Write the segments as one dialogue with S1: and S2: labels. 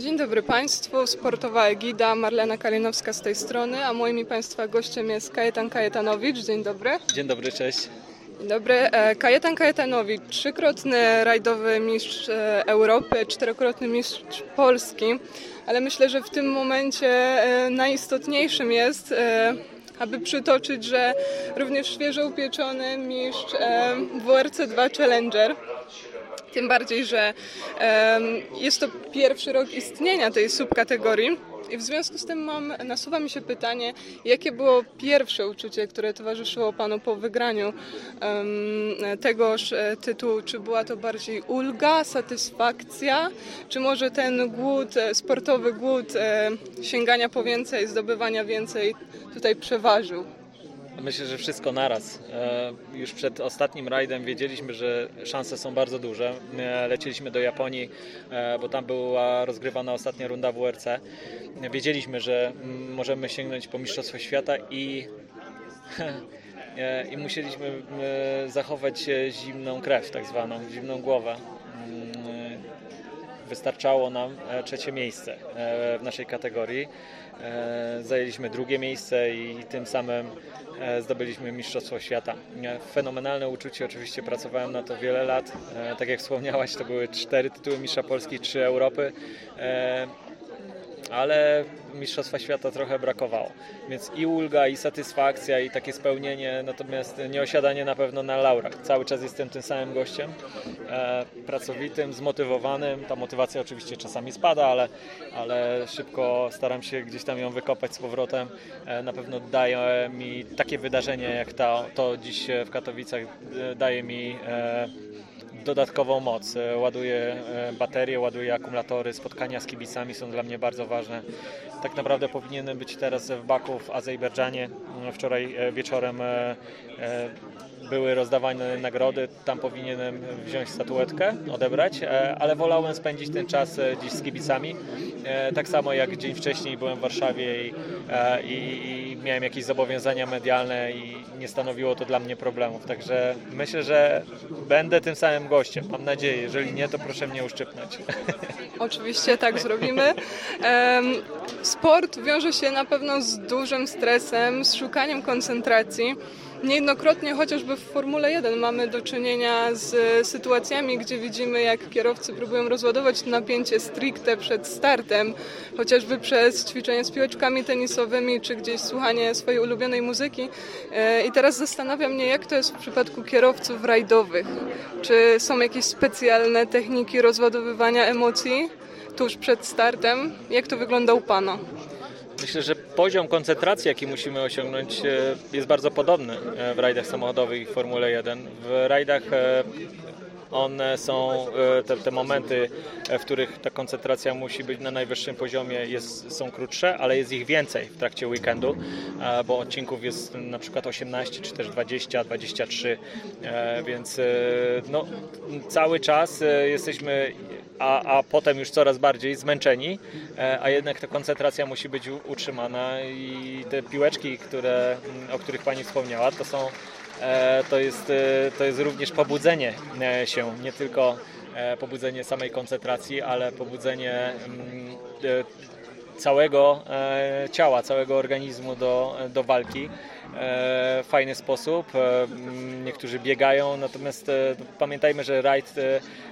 S1: Dzień dobry Państwu, sportowa Egida, Marlena Kalinowska z tej strony, a moim i Państwa gościem jest Kajetan Kajetanowicz. Dzień dobry.
S2: Dzień dobry, cześć.
S1: Dzień dobry. E, Kajetan Kajetanowicz, trzykrotny rajdowy mistrz e, Europy, czterokrotny mistrz Polski, ale myślę, że w tym momencie e, najistotniejszym jest, aby przytoczyć, że również świeżo upieczony mistrz e, WRC 2 Challenger. Tym bardziej, że jest to pierwszy rok istnienia tej subkategorii. I w związku z tym mam, nasuwa mi się pytanie, jakie było pierwsze uczucie, które towarzyszyło Panu po wygraniu em, tegoż e, tytułu? Czy była to bardziej ulga, satysfakcja, czy może ten głód, e, sportowy głód e, sięgania po więcej, zdobywania więcej tutaj przeważył?
S2: Myślę, że wszystko naraz. E, Już przed ostatnim rajdem wiedzieliśmy, że szanse są bardzo duże. Lecieliśmy do Japonii, e, bo tam była rozgrywana ostatnia runda WRC. Wiedzieliśmy, że mm, możemy sięgnąć po Mistrzostwo Świata i, e, i musieliśmy zachować zimną krew, tak zwaną, zimną głowę. Wystarczało nam e, trzecie miejsce e, w naszej kategorii. E, Zajęliśmy drugie miejsce i tym samym zdobyliśmy Mistrzostwo Świata. Fenomenalne uczucie, oczywiście pracowałem na to wiele lat. Tak jak wspomniałaś, to były cztery tytuły Mistrza Polski, trzy Europy. Ale Mistrzostwa Świata trochę brakowało. Więc i ulga, i satysfakcja, i takie spełnienie, natomiast nie osiadanie na pewno na laurach. Cały czas jestem tym samym gościem, e, pracowitym, zmotywowanym. Ta motywacja oczywiście czasami spada, ale, ale szybko staram się gdzieś tam ją wykopać z powrotem. E, na pewno daje mi takie wydarzenie jak to, to dziś w Katowicach, e, daje mi dodatkową moc. E, Ładuję e, baterie, ładuję akumulatory, spotkania z kibicami są dla mnie bardzo ważne. Tak naprawdę powinienem być teraz w Baku w Azerbejdżanie. Wczoraj e, wieczorem e, e, były rozdawane nagrody, tam powinienem wziąć statuetkę, odebrać, ale wolałem spędzić ten czas dziś z kibicami. Tak samo jak dzień wcześniej byłem w Warszawie i, i, i miałem jakieś zobowiązania medialne i nie stanowiło to dla mnie problemów. Także myślę, że będę tym samym gościem. Mam nadzieję. Jeżeli nie, to proszę mnie uszczypnąć.
S1: Oczywiście tak zrobimy. Sport wiąże się na pewno z dużym stresem, z szukaniem koncentracji. Niejednokrotnie chociażby w Formule 1 mamy do czynienia z sytuacjami, gdzie widzimy jak kierowcy próbują rozładować napięcie stricte przed startem, chociażby przez ćwiczenie z piłeczkami tenisowymi, czy gdzieś słuchanie swojej ulubionej muzyki. E, I teraz zastanawia mnie, jak to jest w przypadku kierowców rajdowych. Czy są jakieś specjalne techniki rozładowywania emocji? tuż przed startem. Jak to wygląda u Pana?
S2: Myślę, że poziom koncentracji, jaki musimy osiągnąć, e, jest bardzo podobny e, w rajdach samochodowych i w Formule 1. W rajdach one są, e, te, te momenty, e, w których ta koncentracja musi być na najwyższym poziomie, jest, są krótsze, ale jest ich więcej w trakcie weekendu, e, bo odcinków jest na przykład 18 czy też 20, 23, e, więc no, cały czas jesteśmy a, a potem już coraz bardziej zmęczeni, a jednak ta koncentracja musi być utrzymana i te piłeczki, które, o których Pani wspomniała, to są to jest, e, to jest również pobudzenie e, się, nie tylko e, pobudzenie samej koncentracji, ale pobudzenie mm, e, całego e, ciała, całego organizmu do, do walki e, w fajny sposób. E, mm, Niektórzy biegają, natomiast e, pamiętajmy, że rajd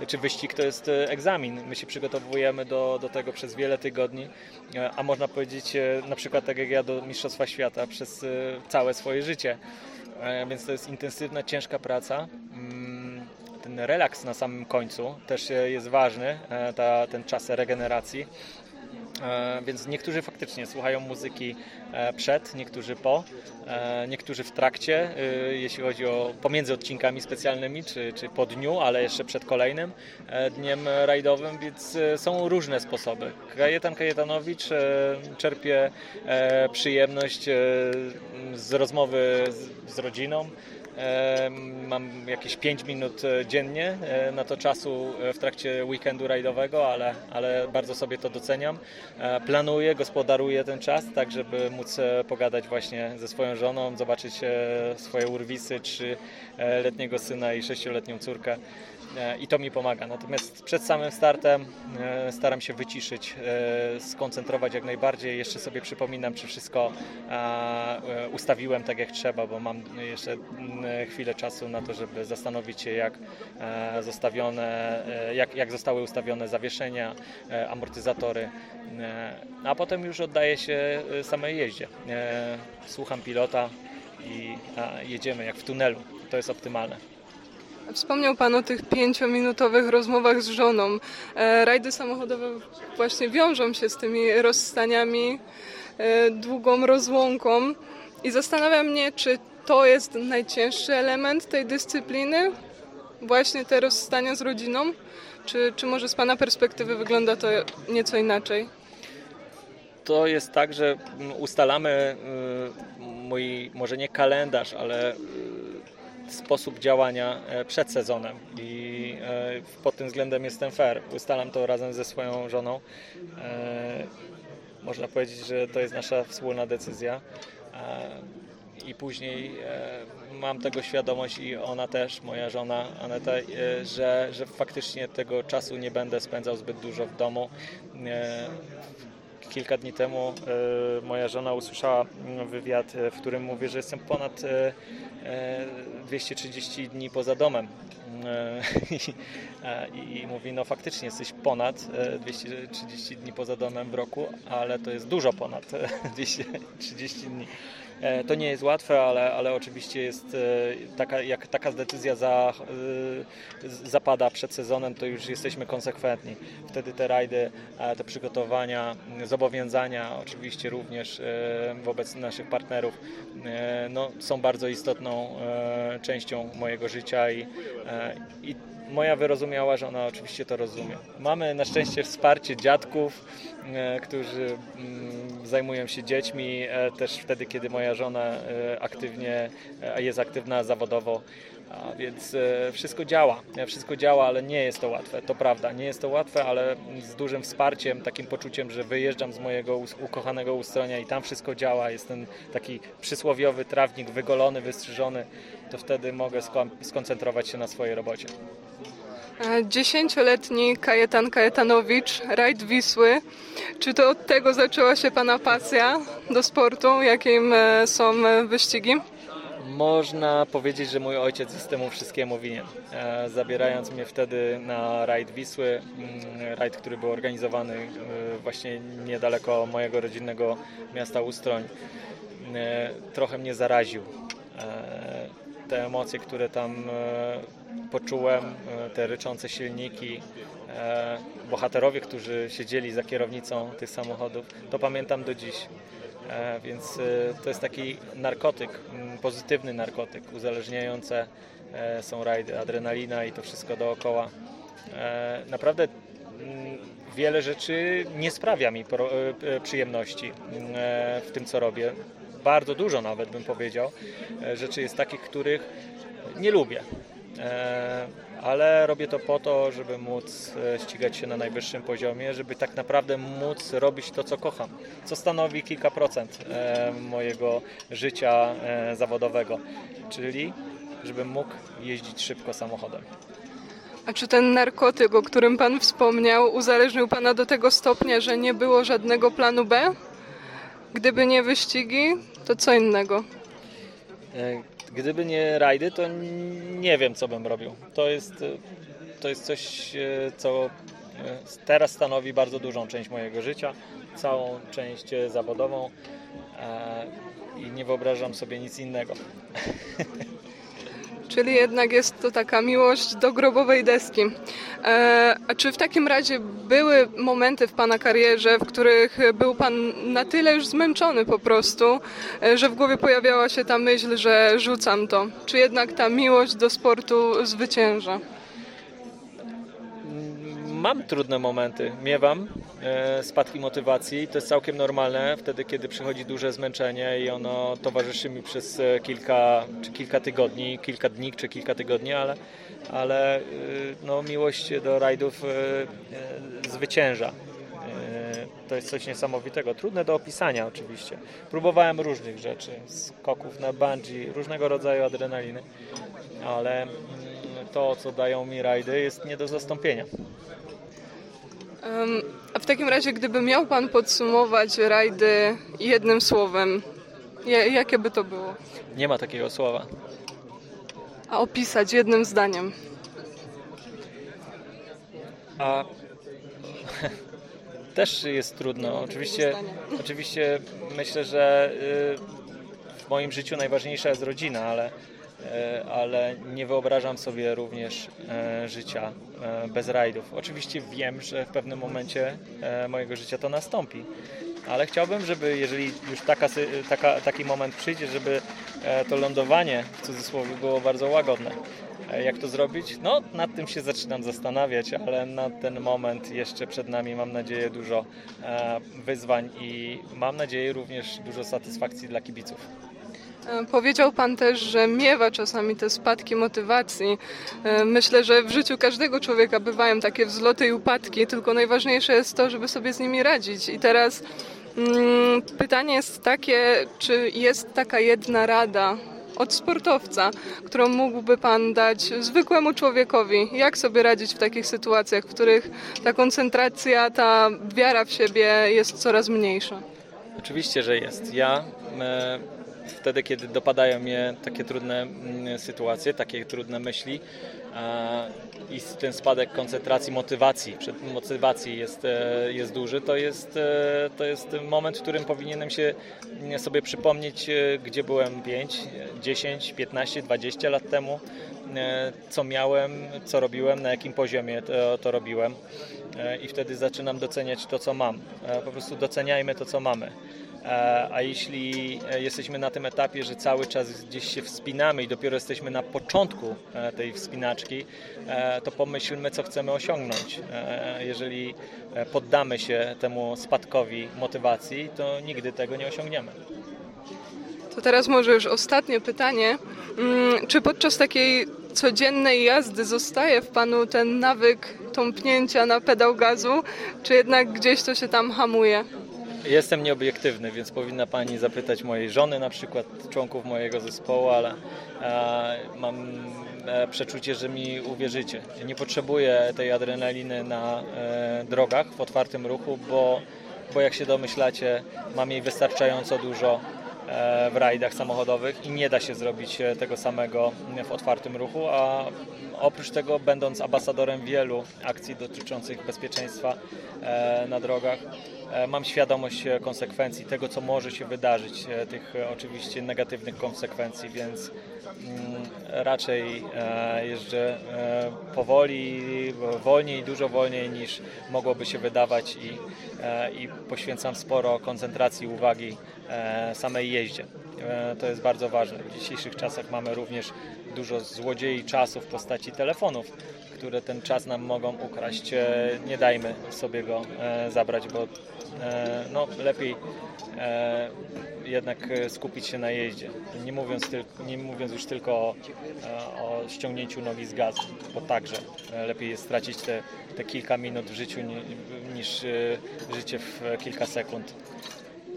S2: e, czy wyścig to jest e, egzamin. My się przygotowujemy do, do tego przez wiele tygodni, e, a można powiedzieć e, na przykład tak jak ja do Mistrzostwa Świata przez e, całe swoje życie. E, Więc to jest intensywna, ciężka praca. Mm, Ten relaks na samym końcu też e, jest ważny, e, ta, ten czas regeneracji. E, Więc niektórzy faktycznie słuchają muzyki e, przed, niektórzy po, e, niektórzy w trakcie, jeśli chodzi o pomiędzy odcinkami specjalnymi, czy, czy po dniu, ale jeszcze przed kolejnym dniem rajdowym, więc są różne sposoby. Kajetan Kajetanowicz czerpie przyjemność z rozmowy z rodziną. Mam jakieś 5 minut e, dziennie e, na to czasu e, w trakcie weekendu rajdowego, ale, ale bardzo sobie to doceniam. Planuję, gospodaruję ten czas, tak żeby móc pogadać właśnie ze swoją żoną, zobaczyć swoje urwisy, czy letniego syna i sześcioletnią córkę. E, i to mi pomaga. Natomiast przed samym startem e, staram się wyciszyć, e, skoncentrować jak najbardziej. Jeszcze sobie przypominam, czy wszystko ustawiłem tak jak trzeba, bo mam jeszcze chwilę czasu na to, żeby zastanowić się, jak zostawione, jak, jak zostały ustawione zawieszenia, amortyzatory, a potem już oddaję się samej jeździe. Słucham pilota i jedziemy jak w tunelu. To jest optymalne.
S1: Wspomniał Pan o tych pięciominutowych rozmowach z żoną. E, Rajdy samochodowe właśnie wiążą się z tymi rozstaniami, e, długą rozłąką i zastanawia mnie, czy to jest najcięższy element tej dyscypliny, właśnie te rozstania z rodziną, czy, czy może z Pana perspektywy wygląda to nieco inaczej?
S2: To jest tak, że ustalamy y, mój, może nie kalendarz, ale y, sposób działania e, przed sezonem i e, pod tym względem jestem fair. Ustalam to razem ze swoją żoną. E, Można powiedzieć, że to jest nasza wspólna decyzja. I później mam tego świadomość i ona też, moja żona Aneta, że, że faktycznie tego czasu nie będę spędzał zbyt dużo w domu. Kilka dni temu e, moja żona usłyszała mm, wywiad, e, w którym mówię, że jestem ponad e, e, 230 dni poza domem. E, I, e, mówi, no faktycznie jesteś ponad e, 230 dni poza domem w roku, ale to jest dużo ponad e, 230 dni. E, To nie jest łatwe, ale, ale oczywiście jest e, taka, jak taka decyzja za, e, zapada przed sezonem, to już jesteśmy konsekwentni. Wtedy te rajdy, e, te przygotowania, zobowiązania oczywiście również e, wobec naszych partnerów e, no, są bardzo istotną e, częścią mojego życia i, e, i moja wyrozumiała żona oczywiście to rozumie. Mamy na szczęście wsparcie dziadków, e, którzy mm, zajmują się dziećmi e, też wtedy, kiedy moja żona e, aktywnie jest aktywna zawodowo. A więc wszystko działa, wszystko działa, ale nie jest to łatwe, to prawda, nie jest to łatwe, ale z dużym wsparciem, takim poczuciem, że wyjeżdżam z mojego ukochanego ustronia i tam wszystko działa, jest ten taki przysłowiowy trawnik wygolony, wystrzyżony, to wtedy mogę skon- skoncentrować się na swojej robocie.
S1: E, Dziesięcioletni Kajetan Kajetanowicz, rajd Wisły. Czy to od tego zaczęła się Pana pasja do sportu, jakim e, są e, wyścigi?
S2: Można powiedzieć, że mój ojciec jest temu wszystkiemu winien. Zabierając mnie wtedy na rajd Wisły, mm, rajd, który był organizowany właśnie niedaleko mojego rodzinnego miasta Ustroń, trochę mnie zaraził. Te emocje, które tam poczułem, e, te ryczące silniki, e, bohaterowie, którzy siedzieli za kierownicą tych samochodów, to pamiętam do dziś. E, Więc to jest taki narkotyk, mm, pozytywny narkotyk, uzależniające są rajdy, adrenalina i to wszystko dookoła. Naprawdę mm, wiele rzeczy nie sprawia mi przyjemności mm, w tym, co robię. Bardzo dużo nawet bym powiedział. Rzeczy jest takich, których nie lubię. E, ale robię to po to, żeby móc e, ścigać się na najwyższym poziomie, żeby tak naprawdę móc robić to, co kocham, co stanowi kilka procent e, mojego życia zawodowego, czyli żebym mógł jeździć szybko samochodem.
S1: A czy ten narkotyk, o którym Pan wspomniał, uzależnił Pana do tego stopnia, że nie było żadnego planu B? Gdyby nie wyścigi, to co innego?
S2: Gdyby nie rajdy, to nie wiem, co bym robił. To jest, e, to jest coś, e, co e, teraz stanowi bardzo dużą część mojego życia, całą część zawodową e, i nie wyobrażam sobie nic innego.
S1: Czyli jednak jest to taka miłość do grobowej deski. E, a czy w takim razie były momenty w Pana karierze, w których był Pan na tyle już zmęczony po prostu, e, że w głowie pojawiała się ta myśl, że rzucam to? Czy jednak ta miłość do sportu zwycięża?
S2: Mam trudne momenty, miewam e, spadki motywacji. To jest całkiem normalne wtedy, kiedy przychodzi duże zmęczenie i ono towarzyszy mi przez e, kilka, czy kilka tygodni, kilka dni czy kilka tygodni, ale, ale e, no, miłość do rajdów zwycięża. To jest coś niesamowitego, trudne do opisania oczywiście. Próbowałem różnych rzeczy, skoków na bungee, różnego rodzaju adrenaliny, ale mm, to, co dają mi rajdy, jest nie do zastąpienia.
S1: A w takim razie, gdyby miał Pan podsumować rajdy jednym słowem, ja- jakie by to było?
S2: Nie ma takiego słowa.
S1: A opisać jednym zdaniem.
S2: A też jest trudno. Oczywiście, oczywiście myślę, że y, w moim życiu najważniejsza jest rodzina, ale, ale nie wyobrażam sobie również e, życia e, bez rajdów. Oczywiście wiem, że w pewnym momencie e, mojego życia to nastąpi. Ale chciałbym, żeby jeżeli już taka, taka, taki moment przyjdzie, żeby e, to lądowanie w cudzysłowie było bardzo łagodne. E, Jak to zrobić? No, nad tym się zaczynam zastanawiać, ale na ten moment jeszcze przed nami mam nadzieję dużo e, wyzwań i mam nadzieję również dużo satysfakcji dla kibiców.
S1: E, Powiedział Pan też, że miewa czasami te spadki motywacji. E, Myślę, że w życiu każdego człowieka bywają takie wzloty i upadki, tylko najważniejsze jest to, żeby sobie z nimi radzić. I teraz mm, pytanie jest takie, czy jest taka jedna rada od sportowca, którą mógłby Pan dać zwykłemu człowiekowi? Jak sobie radzić w takich sytuacjach, w których ta koncentracja, ta wiara w siebie jest coraz mniejsza?
S2: Oczywiście, że jest. Ja e, wtedy, kiedy dopadają mnie takie trudne mm, sytuacje, takie trudne myśli i ten spadek koncentracji, motywacji, motywacji jest, e, jest duży, to jest, e, to jest moment, w którym powinienem się mm, sobie przypomnieć, e, gdzie byłem 5, 10, 15, 20 lat temu, co miałem, co robiłem, na jakim poziomie to, to robiłem i wtedy zaczynam doceniać to, co mam. Po prostu doceniajmy to, co mamy. A jeśli e, jesteśmy na tym etapie, że cały czas gdzieś się wspinamy i dopiero jesteśmy na początku e, tej wspinaczki, e, to pomyślmy, co chcemy osiągnąć. Jeżeli poddamy się temu spadkowi motywacji, to nigdy tego nie osiągniemy.
S1: To teraz może już ostatnie pytanie. Mm, Czy podczas takiej codziennej jazdy zostaje w Panu ten nawyk tąpnięcia na pedał gazu, czy jednak gdzieś to się tam hamuje?
S2: Jestem nieobiektywny, więc powinna Pani zapytać mojej żony, na przykład członków mojego zespołu, ale e, mam e, przeczucie, że mi uwierzycie. Nie potrzebuję tej adrenaliny na e, drogach w otwartym ruchu, bo, bo jak się domyślacie, mam jej wystarczająco dużo e, w rajdach samochodowych i nie da się zrobić e, tego samego w otwartym ruchu, a oprócz tego będąc ambasadorem wielu akcji dotyczących bezpieczeństwa e, na drogach, mam świadomość e, konsekwencji tego, co może się wydarzyć, e, tych e, oczywiście negatywnych konsekwencji, więc mm, raczej e, jeżdżę e, powoli, wolniej, dużo wolniej niż mogłoby się wydawać i, e, i poświęcam sporo koncentracji uwagi e, samej jeździe. E, To jest bardzo ważne. W dzisiejszych czasach mamy również dużo złodziei czasu w postaci telefonów, które ten czas nam mogą ukraść. E, Nie dajmy sobie go e, zabrać, bo e, no, lepiej jednak skupić się na jeździe. Nie mówiąc, tyl, nie mówiąc już tylko o, o ściągnięciu nogi z gazu, bo także lepiej jest stracić te, te kilka minut w życiu ni, niż życie w kilka sekund.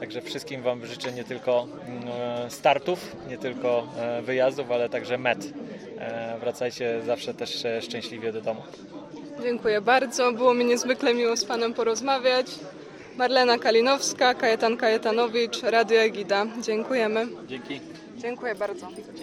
S2: Także wszystkim Wam życzę nie tylko mm, startów, nie tylko wyjazdów, ale także met. E, Wracajcie zawsze też e, szczęśliwie do domu.
S1: Dziękuję bardzo. Było mi niezwykle miło z Panem porozmawiać. Marlena Kalinowska, Kajetan Kajetanowicz, Radio Egida. Dziękujemy.
S2: Dzięki.
S1: Dziękuję bardzo.